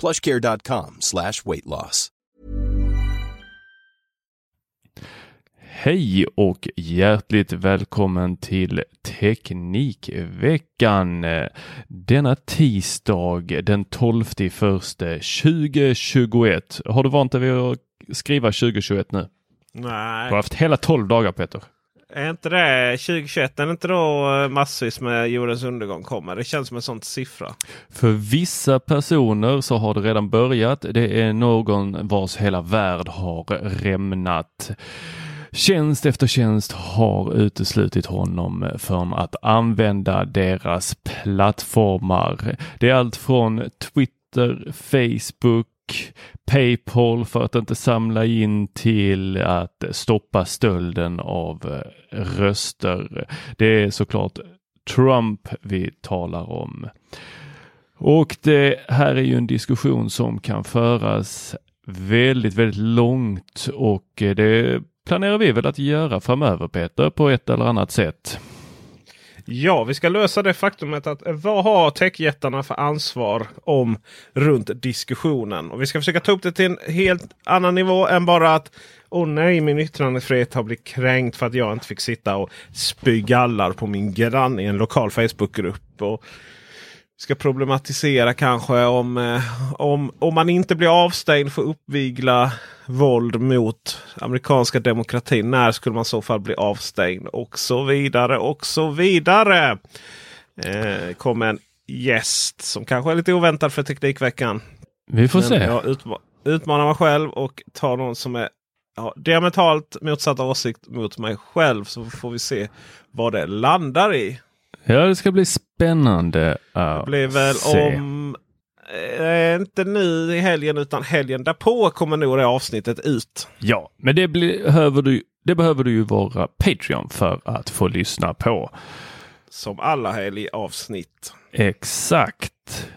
plushcare.com slash weight loss. Hej och hjärtligt välkommen till Teknikveckan. Denna tisdag den 12 första 2021. Har du vant dig vid att skriva 2021 nu? Nej. Du har haft hela 12 dagar Peter. Är inte det 2021? Är det inte då eh, massvis med jordens undergång kommer? Det känns som en sån siffra. För vissa personer så har det redan börjat. Det är någon vars hela värld har rämnat. Tjänst efter tjänst har uteslutit honom från att använda deras plattformar. Det är allt från Twitter, Facebook, Paypal för att inte samla in till att stoppa stölden av eh, röster. Det är såklart Trump vi talar om. Och det här är ju en diskussion som kan föras väldigt, väldigt långt och eh, det planerar vi väl att göra framöver Peter på ett eller annat sätt. Ja, vi ska lösa det faktumet att eh, vad har techjättarna för ansvar om runt diskussionen? Och vi ska försöka ta upp det till en helt annan nivå än bara att Åh nej, min yttrandefrihet har blivit kränkt för att jag inte fick sitta och spy gallar på min granne i en lokal Facebookgrupp. Och ska problematisera kanske om, eh, om, om man inte blir avstängd för uppvigla våld mot amerikanska demokratin. När skulle man i så fall bli avstängd? Och så vidare och så vidare. Eh, kom en gäst som kanske är lite oväntad för Teknikveckan. Vi får Men se. Jag utma utmanar mig själv och tar någon som är ja, diametralt motsatt åsikt mot mig själv. Så får vi se vad det landar i. Ja, det ska bli spännande att Det blir väl se. om... Eh, inte nu i helgen utan helgen därpå kommer nog det avsnittet ut. Ja, men det behöver du, det behöver du ju vara Patreon för att få lyssna på. Som alla helg avsnitt. Exakt.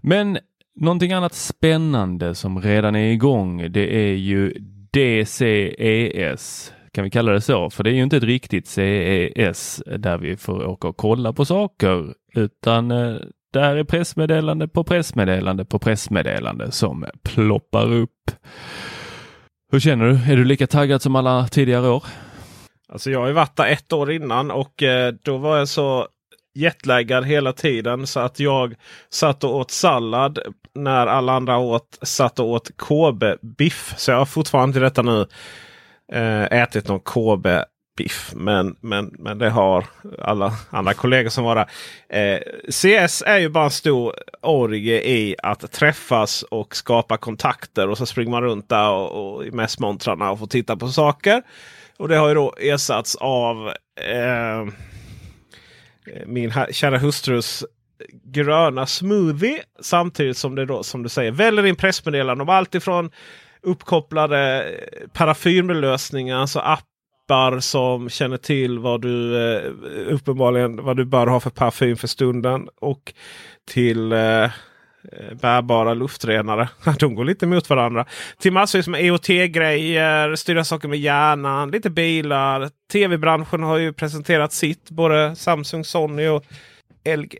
Men någonting annat spännande som redan är igång, det är ju DCES. Kan vi kalla det så? För det är ju inte ett riktigt CES där vi får åka och kolla på saker, utan eh, där är pressmeddelande på pressmeddelande på pressmeddelande som ploppar upp. Hur känner du? Är du lika taggad som alla tidigare år? Alltså jag har ju varit där ett år innan och eh, då var jag så jetlaggad hela tiden så att jag satt och åt sallad när alla andra åt, satt och åt KB-biff. Så jag har fortfarande till detta nu Eh, ätit någon KB-biff. Men, men, men det har alla andra kollegor som var där. Eh, CS är ju bara en stor orgie i att träffas och skapa kontakter. Och så springer man runt där och, och i mässmontrarna och får titta på saker. Och det har ju då ersatts av eh, min kära hustrus gröna smoothie. Samtidigt som det då som du säger väller in pressmeddelanden om allt ifrån uppkopplade eh, parafymlösningar, alltså appar som känner till vad du eh, uppenbarligen vad du bör ha för parfym för stunden. Och till eh, eh bärbara luftrenare. De går lite mot varandra. Till massvis med EOT-grejer, styra saker med hjärnan, lite bilar. Tv-branschen har ju presenterat sitt. Både Samsung, Sony och LG.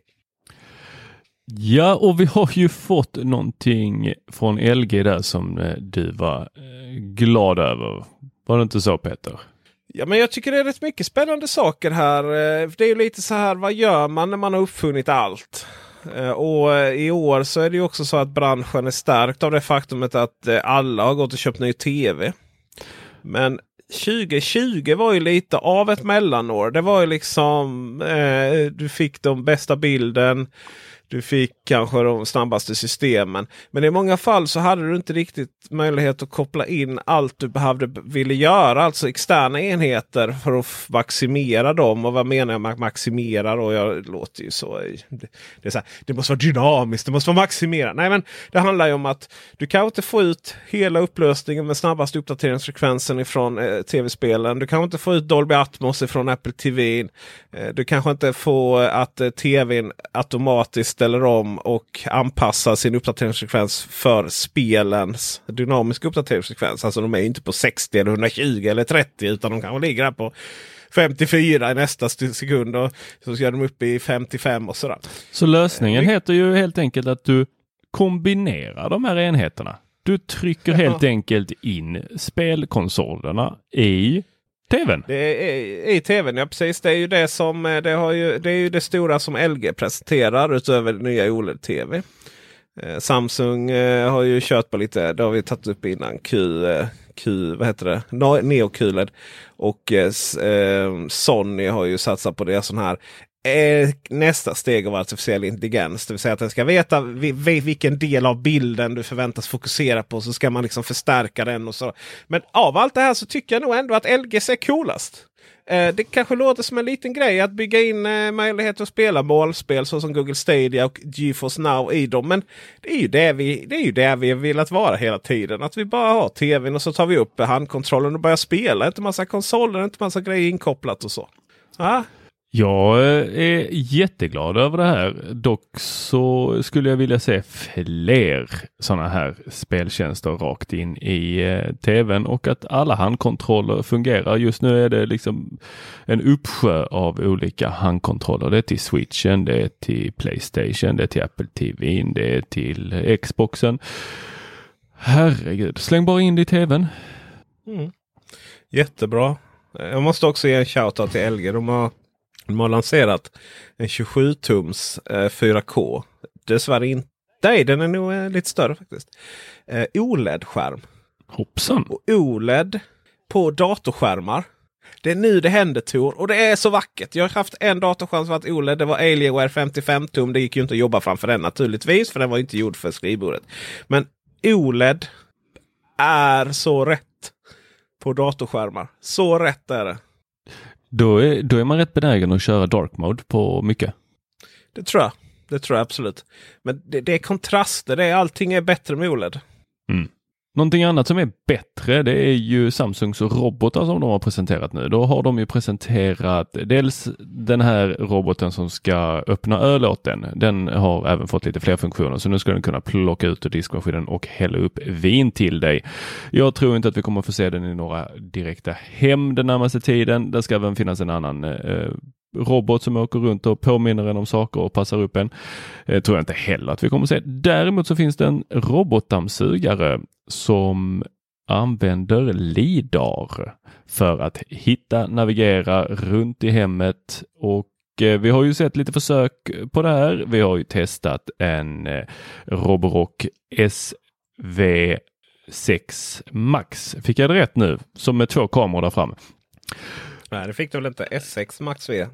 Ja, och vi har ju fått någonting från LG där som eh, du var eh, glad över. Var det inte så Peter? Ja, men jag tycker det är rätt mycket spännande saker här. Eh, det är ju lite så här, vad gör man när man har uppfunnit allt? Och i år så är det ju också så att branschen är stärkt av det faktumet att alla har gått och köpt ny tv. Men 2020 var ju lite av ett mellanår. Det var ju liksom eh, du fick de bästa bilden. Du fick kanske de snabbaste systemen. Men i många fall så hade du inte riktigt möjlighet att koppla in allt du behövde ville göra. Alltså externa enheter för att maximera dem. Och vad menar jag med maximera då? Jag låter ju så. Det, är så här, det måste vara dynamiskt, det måste vara maximera. Nej men det handlar ju om att du kan inte få ut hela upplösningen med snabbaste uppdateringsfrekvensen ifrån eh, tv-spelen. Du kan inte få ut Dolby Atmos ifrån Apple TV. Eh, du kanske inte får att eh, tvn automatiskt ställer om och anpassar sin uppdateringsfrekvens för spelens dynamiska uppdateringsfrekvens. Alltså de är inte på 60 eller 120 eller 30 utan de kanske ligger där på 54 i nästa sekund och så ska de upp i 55 och sådär. Så lösningen eh, heter ju helt enkelt att du kombinerar de här enheterna. Du trycker helt ja. enkelt in spelkonsolerna i TVn? Det är, I tvn, ja precis. Det är ju det som eh, det, har ju, det är ju det stora som LG presenterar utöver nya OLED-TV. Eh, Samsung eh, har ju kört på lite, det har vi tagit upp innan, Q, eh, Q vad heter det? Neo QLED. Och eh, eh, Sony har ju satsat på det sån här nästa steg av artificiell intelligens. Det vill säga att den ska veta vilken del av bilden du förväntas fokusera på. Så ska man liksom förstärka den. och så. Men av allt det här så tycker jag nog ändå att LGS är coolast. Eh, det kanske låter som en liten grej att bygga in eh, möjlighet att spela målspel såsom Google Stadia och GeForce Now i dem. Men det är ju det vi, det är ju det vi velat vara hela tiden. Att vi bara har tvn och så tar vi upp handkontrollen och börjar spela. Inte massa konsoler, inte massa grejer inkopplat och så. Ah, jag eh, är jätteglad över det här. Dock så skulle jag vilja se fler sådana här speltjänster rakt in i eh, tvn och att alla handkontroller fungerar. Just nu är det liksom en uppsjö av olika handkontroller. Det är till switchen, det är till Playstation, det är till Apple TV, det är till Xboxen. Herregud, släng bara in det i tvn. Mm. Jättebra. Jag måste också ge en shoutout till LG. De har de har lanserat en 27-tums eh, 4K. Dessvärre inte. Nej, den är nog eh, lite större faktiskt. Eh, OLED-skärm. Hoppsan! Och OLED på datorskärmar. Det är nu det händer Tor. Och det är så vackert. Jag har haft en datorskärm som varit OLED. Det var Alienware 55 tum. Det gick ju inte att jobba framför den naturligtvis. För den var inte gjord för skrivbordet. Men OLED är så rätt på datorskärmar. Så rätt är det. Då är, då är man rätt benägen att köra dark mode på mycket. Det tror jag. Det tror jag absolut. Men det, det är kontraster. Det är, allting är bättre med OLED. Mm. Någonting annat som är bättre det är ju Samsungs robotar som de har presenterat nu. Då har de ju presenterat dels den här roboten som ska öppna öl åt den. Den har även fått lite fler funktioner så nu ska den kunna plocka ut ur diskmaskinen och hälla upp vin till dig. Jag tror inte att vi kommer få se den i några direkta hem den närmaste tiden. Det ska även finnas en annan eh, robot som åker runt och påminner en om saker och passar upp en. Eh, tror jag inte heller att vi kommer se. Däremot så finns det en robotdammsugare som använder LIDAR för att hitta, navigera runt i hemmet och eh, vi har ju sett lite försök på det här. Vi har ju testat en eh, Roborock SV6 Max. Fick jag det rätt nu? Som med två kameror där framme. Nej, det fick du väl inte. S6 Max V.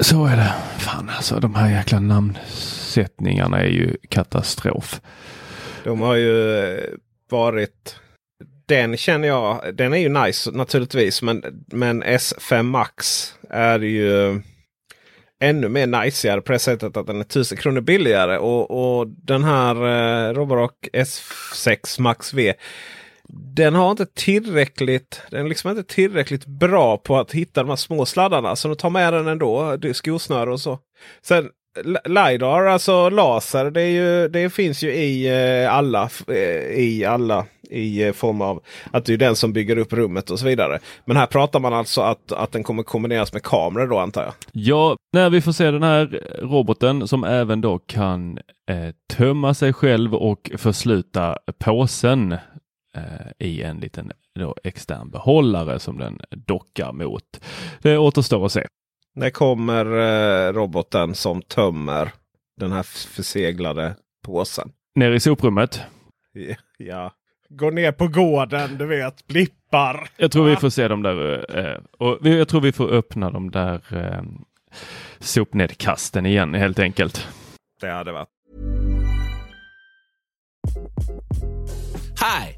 Så är det. Fan alltså, de här jäkla namnsättningarna är ju katastrof. De har ju eh, varit... Den känner jag, den är ju nice naturligtvis. Men, men S5 Max är ju ännu mer najsigare på det sättet att den är tusen kronor billigare. Och, och den här eh, Roborock S6 Max V den har inte tillräckligt, den är liksom inte tillräckligt bra på att hitta de här små sladdarna. Så de tar med den ändå, skosnöre och så. Sen LiDAR, alltså laser, det, är ju, det finns ju i eh, alla. Eh, I alla i eh, form av att det är den som bygger upp rummet och så vidare. Men här pratar man alltså att, att den kommer kombineras med kameror då antar jag? Ja, när vi får se den här roboten som även då kan eh, tömma sig själv och försluta påsen i en liten då, extern behållare som den dockar mot. Det återstår att se. När kommer eh, roboten som tömmer den här förseglade påsen? Ner i soprummet? Ja. Går ner på gården, du vet, blippar. Jag tror vi får se dem där. Eh, och jag tror vi får öppna de där eh, sopnedkasten igen helt enkelt. Det hade varit. Hi,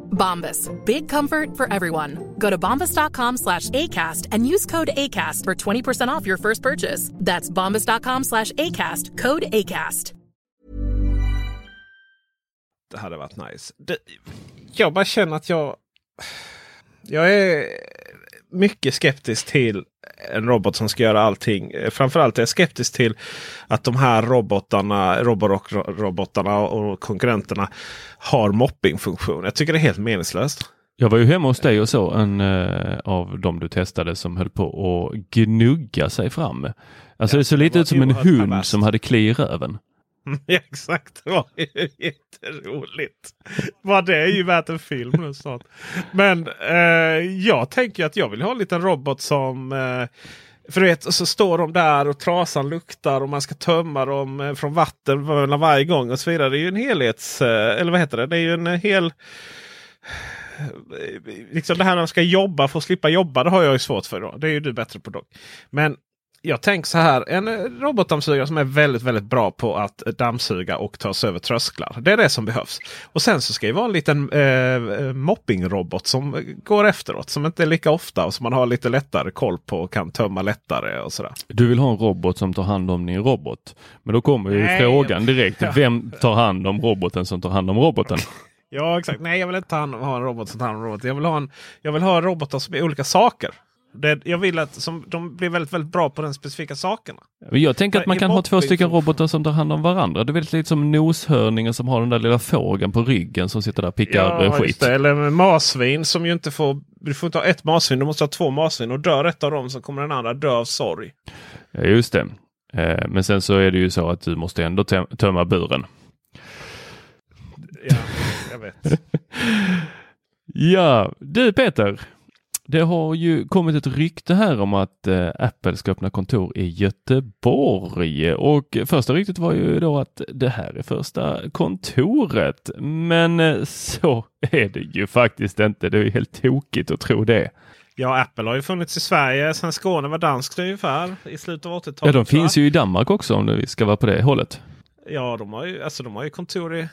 Bombas. Big comfort for everyone. Go to bombas.com slash ACAST and use code ACAST for 20% off your first purchase. That's bombas.com slash ACAST. Code ACAST. Det hade varit nice. Det, jag bara känner att jag... Jag är mycket skeptisk till en robot som ska göra allting. Framförallt är jag skeptisk till att de här robotarna, Roborock-robotarna och konkurrenterna har moppingfunktion. Jag tycker det är helt meningslöst. Jag var ju hemma hos dig och så en uh, av dem du testade som höll på att gnugga sig fram. Alltså ja, det såg lite ut som en hund perverst. som hade kli i röven. Ja, exakt, det var ju jätteroligt. Bara det är ju värt en film nu snart. Men eh, jag tänker att jag vill ha en liten robot som eh, för du vet, så står de där och trasan luktar och man ska tömma dem eh, från vatten varje gång och så vidare. Det är ju en helhets... Eh, eller vad heter det? Det är ju en hel... Eh, liksom det här när de ska jobba för att slippa jobba. Det har jag ju svårt för. Då. Det är ju du bättre på dock. Men jag tänker så här. En robotdammsugare som är väldigt, väldigt bra på att dammsuga och ta sig över trösklar. Det är det som behövs. Och sen så ska det vara en liten eh, moppingrobot som går efteråt. Som inte är lika ofta och som man har lite lättare koll på och kan tömma lättare. och sådär. Du vill ha en robot som tar hand om din robot. Men då kommer ju frågan direkt. Ja. Vem tar hand om roboten som tar hand om roboten? Ja exakt. Nej jag vill inte ha en robot som tar hand om roboten. Jag vill ha, en, jag vill ha robotar som är olika saker. Det, jag vill att som, de blir väldigt, väldigt bra på den specifika sakerna. Jag tänker att man I kan ha två stycken robotar som tar hand om varandra. Det är väldigt lite som noshörningen som har den där lilla fågeln på ryggen som sitter där och pickar eh, skit. det. Eller med marsvin som ju inte får... Du får inte ha ett marsvin, du måste ha två marsvin. Och dör ett av dem så kommer den andra dö av sorg. Ja, just det. Eh, Men sen så är det ju så att du måste ändå töm- tömma buren. Ja, jag vet. Ja, du Peter. Det har ju kommit ett rykte här om att eh, Apple ska öppna kontor i Göteborg och första ryktet var ju då att det här är första kontoret. Men eh, så är det ju faktiskt inte. Det är ju helt tokigt att tro det. Ja, Apple har ju funnits i Sverige sedan Skåne var danskt ungefär i slutet av 80-talet. Ja, de finns ju i Danmark också om det ska vara på det hållet. Ja, de har ju, alltså, de har ju kontor i...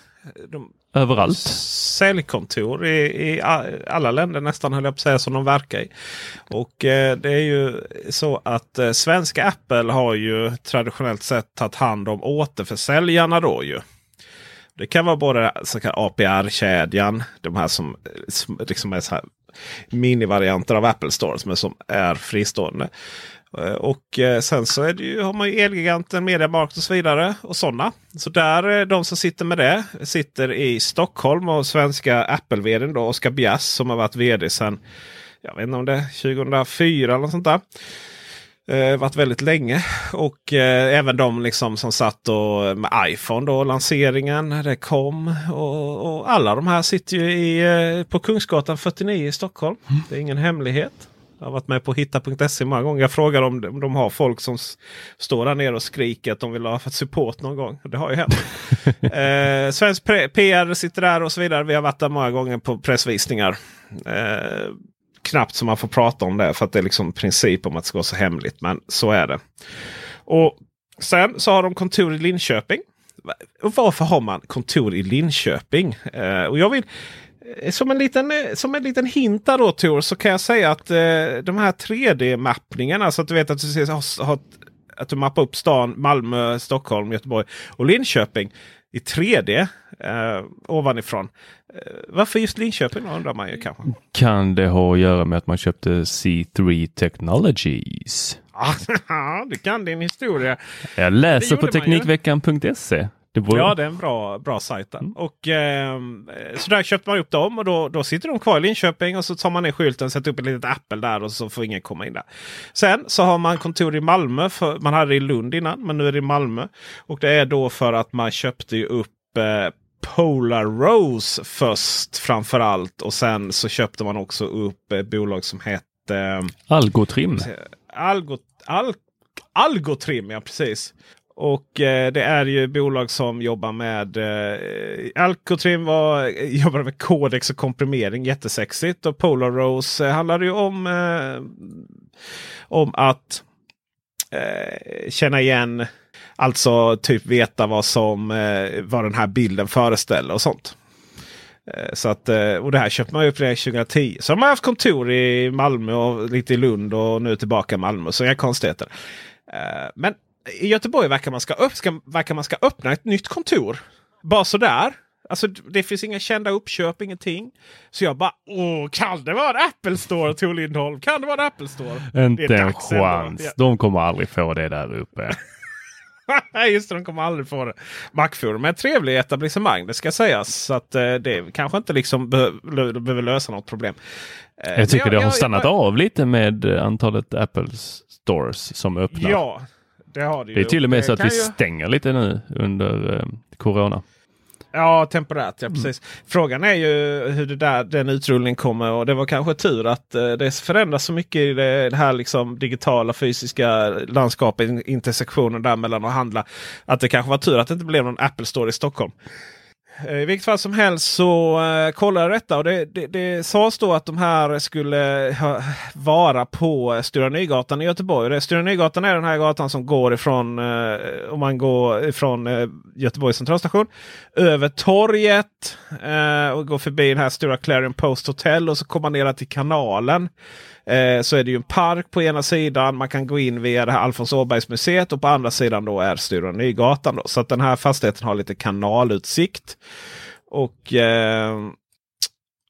De, Överallt. säljkontor i, i alla länder nästan höll jag på att säga som de verkar i. Och eh, det är ju så att eh, svenska Apple har ju traditionellt sett tagit hand om återförsäljarna då ju. Det kan vara både så APR-kedjan, de här som, som liksom är så här minivarianter av Apple Stores men som är fristående. Eh, Och eh, sen så är det ju, har man ju Elgiganten, Mediamarkt och så vidare. Och sådana. Så där, eh, de som sitter med det sitter i Stockholm och svenska Apple-vdn då Oskar Bjass som har varit vd sedan jag vet inte om det är 2004 eller något sånt där. Eh, varit väldigt länge. Och eh, även de liksom som satt och, med iPhone då, lanseringen det kom. Och, och alla de här sitter ju i, eh, på Kungsgatan 49 i Stockholm. Det är ingen hemlighet. Jag har varit med på hitta.se många gånger. Jag frågar om de, om de har folk som står där nere och skriker att de vill ha support någon gång. Det har ju hänt. eh, Svensk PR sitter där och så vidare. Vi har varit där många gånger på pressvisningar. Eh, knappt som man får prata om det för att det är liksom princip om att det ska vara så hemligt. Men så är det. Och Sen så har de kontor i Linköping. Och varför har man kontor i Linköping? Eh, och jag vill som en liten, eh, som en liten hint där då Tor, så kan jag säga att eh, de här 3D-mappningarna, så att du vet att du, ser, har, har, att du mappar upp stan Malmö, Stockholm, Göteborg och Linköping i 3D eh, ovanifrån. Eh, varför just Linköping då, undrar man ju kanske. Kan det ha att göra med att man köpte C3 Technologies? Ja, det kan din historia. Jag läser på. Teknikveckan.se. Borde... Ja, det är en bra, bra sajt. där. Och, ehm, så där köpte man upp dem och då, då sitter de kvar i Linköping och så tar man ner skylten, sätter upp ett litet Apple där och så får ingen komma in där. Sen så har man kontor i Malmö. För, man hade det i Lund innan, men nu är det i Malmö. Och det är då för att man köpte ju upp eh, Polar Rose först framför allt. Och sen så köpte man också upp ett bolag som hette Algotrim. Algot, Al, Algotrim, ja precis. Och eh, det är ju bolag som jobbar med eh, Alcotrim var, jobbar med kodex och komprimering. Jättesexigt. Och Polar Rose eh, handlar ju om, eh, om att eh, känna igen. Alltså typ veta vad som eh, vad den här bilden föreställer och sånt. Eh, så att, eh, och det här köpte man ju upp redan 2010. Så de har haft kontor i Malmö och lite i Lund och nu tillbaka i Malmö. Så inga konstigheter. Eh, men i Göteborg verkar man ska, upp, ska, verkar man ska öppna ett nytt kontor. Bara sådär. Alltså det finns inga kända uppköp, ingenting. Så jag bara, åh, kan det vara en Apple Store Tor Lindholm? Kan det vara en Apple Store? Inte en ändå. chans. De kommer aldrig få det där uppe. Nej, just det, de kommer aldrig få det. Macforum är ett trevligt etablissemang, det ska sägas. Så att eh, det kanske inte liksom be behöver lösa något problem. Eh, Jag tycker det har jag- stannat jag- av lite med eh, antalet Apple stores som öppnar. Ja, det har det ju. Det är till och med så att vi ju- stänger lite nu under eh, Corona. Ja, temporärt. Ja, precis. Frågan är ju hur det där, den utrullningen kommer. Och det var kanske tur att eh, det förändras så mycket i det, det här liksom digitala fysiska landskapet, in- intersektionen där mellan att handla. Att det kanske var tur att det inte blev någon Apple Store i Stockholm. Eh, I vilket fall som helst så eh, uh, kollade jag detta och det, det, det sades då att de här skulle ha, vara på eh, Stora Nygatan i Göteborg. Det- Stora Nygatan är den här gatan som går ifrån, eh, om man går ifrån uh, Göteborgs centralstation över torget eh, och går förbi den här stora Clarion Post Hotel och så kommer man ner till kanalen. Eh, så är det ju en park på ena sidan. Man kan gå in via det här Alfons Åbergs museet och på andra sidan då är Stora Nygatan. Då. Så att den här fastigheten har lite kanalutsikt. Och eh,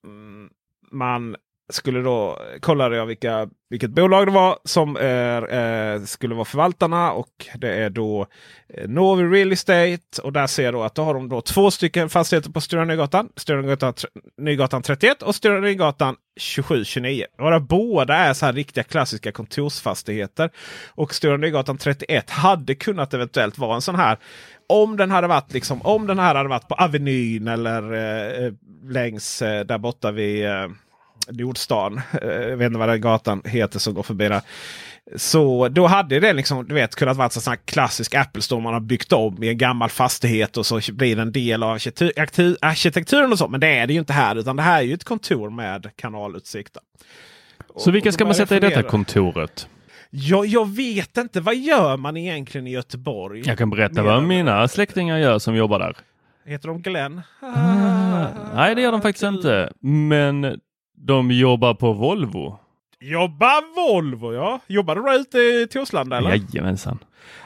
mm, man skulle då kollade jag vilka, vilket bolag det var som är, eh, skulle vara förvaltarna. Och det är då eh, Novi Real Estate. Och där ser jag då att då har de då två stycken fastigheter på Stora Nygatan. Stora Nygatan, Nygatan 31 och Stora Nygatan 2729. Våra båda är så här riktiga klassiska kontorsfastigheter. Och Stora Nygatan 31 hade kunnat eventuellt vara en sån här om den hade varit liksom, om den här hade varit på Avenyn eller eh, eh längs eh, där borta vid eh, Nordstan. Eh, jag vet inte vad den gatan heter som går förbi där. Så då hade det liksom, du vet, kunnat vara en sån här klassisk Apple Store man har byggt om i en gammal fastighet och så blir det en del av arkitekturen och så. Men det är det ju inte här utan det här är ju ett kontor med kanalutsikter. Så vilka ska man sätta i detta kontoret? Jag, jag vet inte. Vad gör man egentligen i Göteborg? Jag kan berätta vad mina släktingar gör som jobbar där. Heter de Glenn? Ah, nej, det gör de faktiskt inte. Men de jobbar på Volvo. Jobbar Volvo ja! Jobbar du där ute i Torslanda eller? Jajamensan.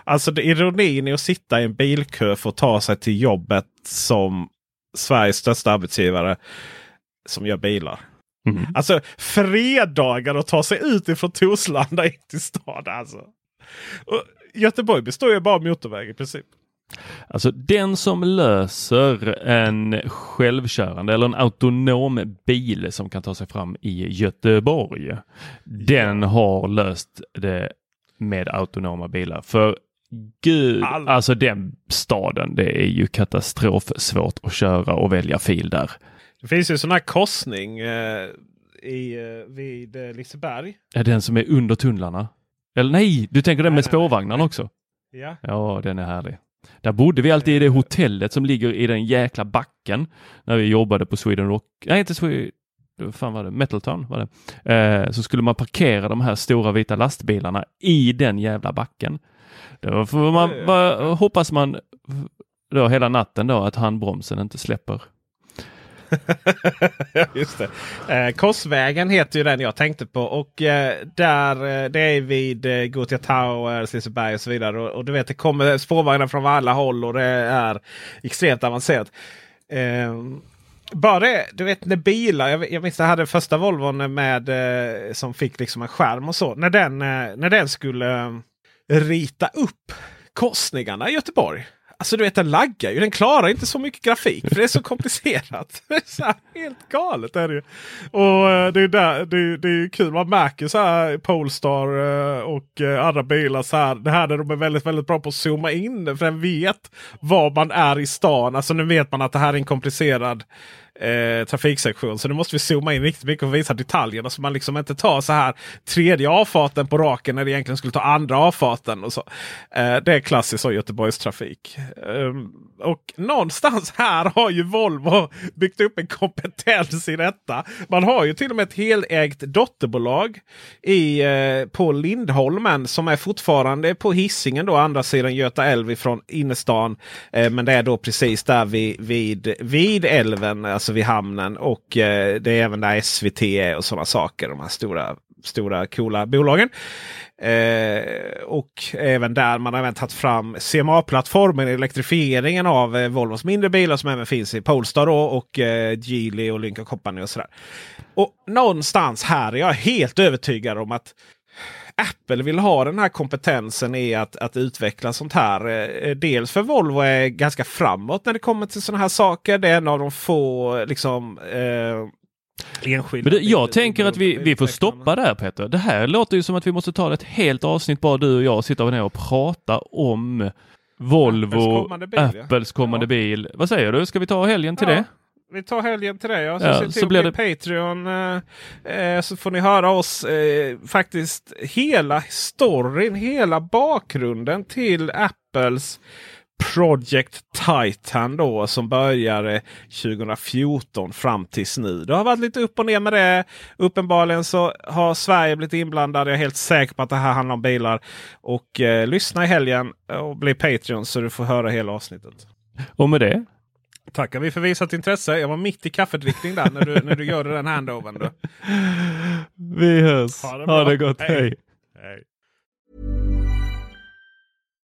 Alltså det ironin är att sitta i en bilkö för att ta sig till jobbet som Sveriges största arbetsgivare som gör bilar. Mm. Alltså fredagar att ta sig ut ifrån Torslanda in till stan. Alltså. Och Göteborg består ju bara av motorväg i princip. Alltså den som löser en självkörande eller en autonom bil som kan ta sig fram i Göteborg. Den har löst det med autonoma bilar. För gud, All... alltså den staden, det är ju katastrof svårt att köra och välja fil där. Det finns ju sån här korsning eh, i, eh, vid eh, Liseberg. Är den som är under tunnlarna? Eller nej, du tänker den med spårvagnarna också? Ja. Ja, den är härlig. Där bodde vi alltid i det hotellet som ligger i den jäkla backen när vi jobbade på Sweden Rock. Nej, inte Sweden fan var det? Metaltown var det. Eh, så skulle man parkera de här stora vita lastbilarna i den jävla backen. Då får man, va, hoppas man då hela natten då att handbromsen inte släpper. Just det. Eh, Korsvägen heter ju den jag tänkte på. Och eh, där, eh, det är vid eh, Gothia Tower, Liseberg och så vidare. Och, och, du vet det kommer spårvagnar från alla håll och det är extremt avancerat. Eh, bara det, du vet när bilar, jag, jag minns jag hade första Volvon med eh, som fick liksom en skärm och så. När den, eh, när den skulle eh, rita upp korsningarna i Göteborg. Alltså du vet den laggar ju. Den klarar inte så mycket grafik för det är så komplicerat. det är så helt galet. Är det ju. Och eh, det är, där, det, är, det är kul. Man märker så här Polestar eh, och eh, andra bilar. Så här, det här där de är väldigt, väldigt bra på att zooma in. För den vet var man är i stan. Alltså nu vet man att det här är en komplicerad eh, trafiksektion. Så nu måste vi zooma in riktigt mycket och visa detaljerna så man liksom inte tar så här tredje avfarten på raken när det egentligen skulle ta andra avfarten. Och så. Eh, det är klassiskt så Göteborgs trafik. Eh, och någonstans här har ju Volvo byggt upp en kompetens i detta. Man har ju till och med ett helägt dotterbolag i, eh, på Lindholmen som är fortfarande på hissingen då andra sidan Göta älv ifrån innerstan. Eh, men det är då precis där vid, vid, vid älven alltså Alltså vid hamnen. Och eh, det är även där SVT är och sådana saker. De här stora, stora coola bolagen. Eh, och även där man har även tagit fram CMA-plattformen, elektrifieringen av eh, Volvos mindre bilar som även finns i Polestar då, och eh, Geely och Lynk Company och sådär. Och någonstans här är jag helt övertygad om att Apple vill ha den här kompetensen i att, att utveckla sånt här. Eh, dels för Volvo är ganska framåt när det kommer till sådana här saker. Det är en av de få liksom, eh, enskilda. Men det, jag tänker att vi, vi får stoppa där Peter. Det här låter ju som att vi måste ta ett helt avsnitt bara du och jag sitter ner och prata om Volvo, Apples kommande bil. Apples kommande ja. bil. Vad säger du? Ska vi ta helgen till ja. det? Vi tar helgen till det. Ja. Så, ja, så blir det Patreon. Eh, eh, så får ni höra oss eh, faktiskt hela storyn, hela bakgrunden till Apples Project Titan då som började 2014 fram tills nu. Det har varit lite upp och ner med det. Uppenbarligen så har Sverige blivit inblandad. Jag är helt säker på att det här handlar om bilar. Och eh, lyssna i helgen och bli Patreon så du får höra hela avsnittet. Och med det Tackar vi för visat intresse. Jag var mitt i kaffedrickning där när du, när du gjorde den handovern. Då. Vi hörs. Ha det, ha det gott. Hej. Hej.